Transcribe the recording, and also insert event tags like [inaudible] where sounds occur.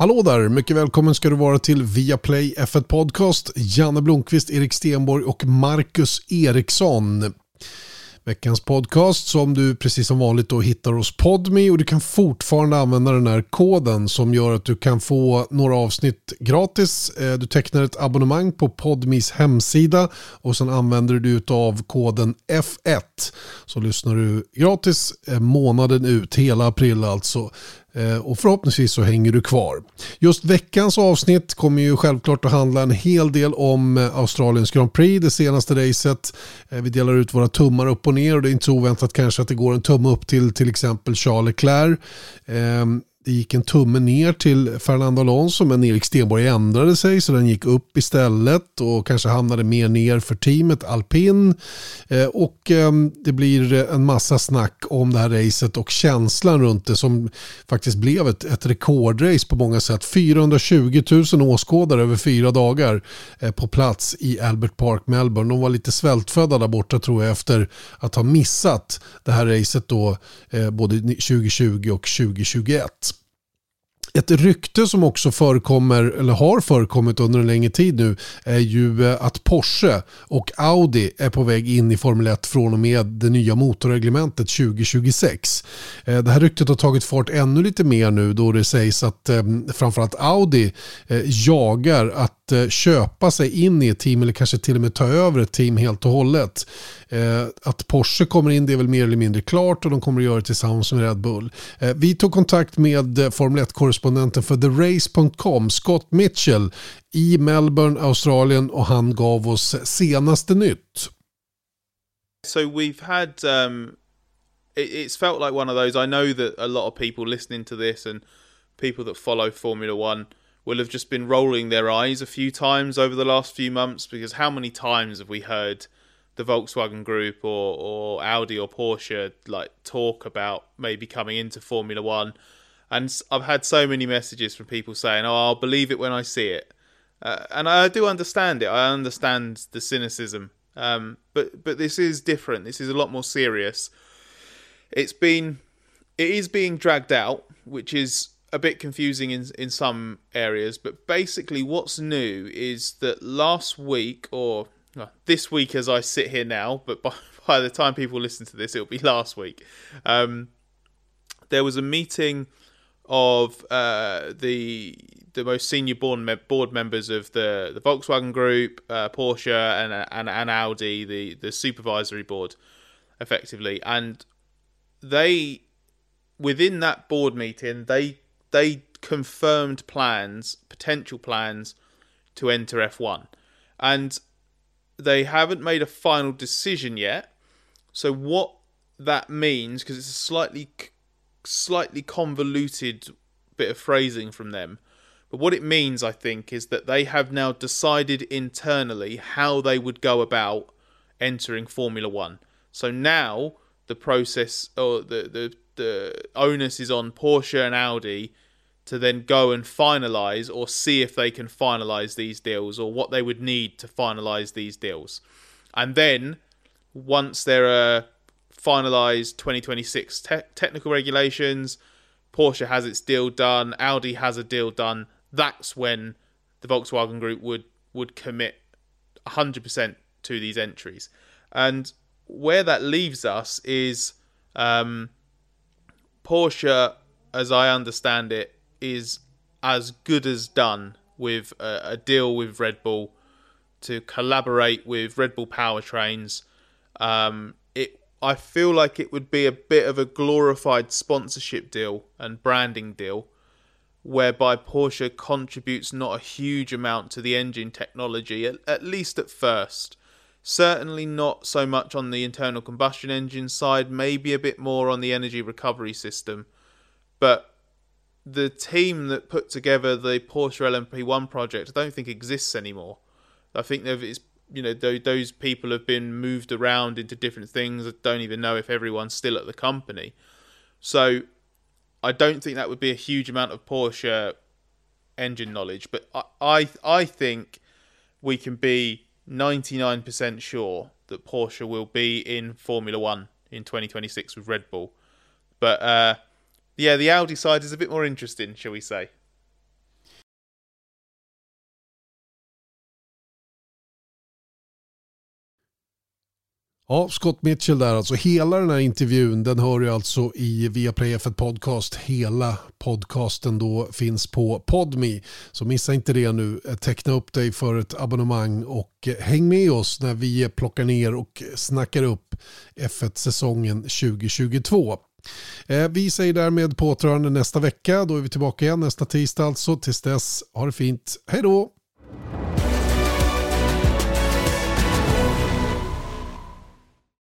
Hallå där, mycket välkommen ska du vara till Viaplay F1 Podcast. Janne Blomqvist, Erik Stenborg och Marcus Eriksson. Veckans podcast som du precis som vanligt då hittar hos Podme och du kan fortfarande använda den här koden som gör att du kan få några avsnitt gratis. Eh, du tecknar ett abonnemang på Podmis hemsida och sen använder du av koden F1 så lyssnar du gratis eh, månaden ut, hela april alltså. Eh, och förhoppningsvis så hänger du kvar. Just veckans avsnitt kommer ju självklart att handla en hel del om eh, Australiens Grand Prix, det senaste racet. Eh, vi delar ut våra tummar upp och ner och det är inte så oväntat kanske att det går en tumme upp till till exempel Charles Leclerc. Ehm, det gick en tumme ner till Fernando Alonso men Erik Stenborg ändrade sig så den gick upp istället och kanske hamnade mer ner för teamet Alpin. Eh, och ehm, det blir en massa snack om det här racet och känslan runt det som faktiskt blev ett, ett rekordrace på många sätt. 420 000 åskådare över fyra dagar eh, på plats i Albert Park, Melbourne. De var lite svältfödda där borta tror jag efter att ha missat det här racet då eh, både 2020 och 2021. Ett rykte som också förekommer, eller har förekommit under en längre tid nu, är ju eh, att Porsche och Audi är på väg in i Formel 1 från och med det nya motorreglementet 2026. Eh, det här ryktet har tagit fart ännu lite mer nu då det sägs att eh, framförallt Audi jagar att Eh, köpa sig in i ett team eller kanske till och med ta över ett team helt och hållet. Eh, att Porsche kommer in det är väl mer eller mindre klart och de kommer att göra det tillsammans med Red Bull. Eh, vi tog kontakt med Formel 1-korrespondenten för TheRace.com, Scott Mitchell i Melbourne, Australien och han gav oss senaste nytt. So we've had um, it, it's felt like one of those. I know that a lot of people listening to this and people that follow Formula One will have just been rolling their eyes a few times over the last few months because how many times have we heard the Volkswagen Group or or Audi or Porsche like talk about maybe coming into Formula One, and I've had so many messages from people saying, "Oh, I'll believe it when I see it," uh, and I do understand it. I understand the cynicism, um, but but this is different. This is a lot more serious. It's been it is being dragged out, which is a bit confusing in in some areas, but basically what's new is that last week or this week as I sit here now, but by, [laughs] by the time people listen to this, it'll be last week. Um, there was a meeting of uh, the the most senior board, me- board members of the, the Volkswagen Group, uh, Porsche, and, and and Audi, the the supervisory board, effectively, and they within that board meeting they they confirmed plans, potential plans, to enter F1, and they haven't made a final decision yet. So what that means, because it's a slightly slightly convoluted bit of phrasing from them, but what it means, I think, is that they have now decided internally how they would go about entering Formula One. So now the process or the the the onus is on Porsche and Audi to then go and finalize or see if they can finalize these deals or what they would need to finalize these deals. And then once there are finalized 2026 te- technical regulations, Porsche has its deal done, Audi has a deal done, that's when the Volkswagen group would would commit 100% to these entries. And where that leaves us is um, Porsche, as I understand it, is as good as done with a, a deal with Red Bull to collaborate with Red Bull powertrains. Um, it I feel like it would be a bit of a glorified sponsorship deal and branding deal, whereby Porsche contributes not a huge amount to the engine technology, at, at least at first. Certainly not so much on the internal combustion engine side, maybe a bit more on the energy recovery system. But the team that put together the Porsche LMP1 project, I don't think exists anymore. I think it's you know those people have been moved around into different things. I don't even know if everyone's still at the company. So I don't think that would be a huge amount of Porsche engine knowledge, but I I, I think we can be 99% sure that Porsche will be in Formula 1 in 2026 with Red Bull. But uh, yeah, the Audi side is a bit more interesting, shall we say? Ja, Scott Mitchell där alltså. Hela den här intervjun den hör du alltså i Viaplay F1 Podcast. Hela podcasten då finns på Podme. Så missa inte det nu. Teckna upp dig för ett abonnemang och eh, häng med oss när vi plockar ner och snackar upp F1-säsongen 2022. Eh, vi säger därmed på återhörande nästa vecka. Då är vi tillbaka igen nästa tisdag alltså. Tills dess, ha det fint. Hej då!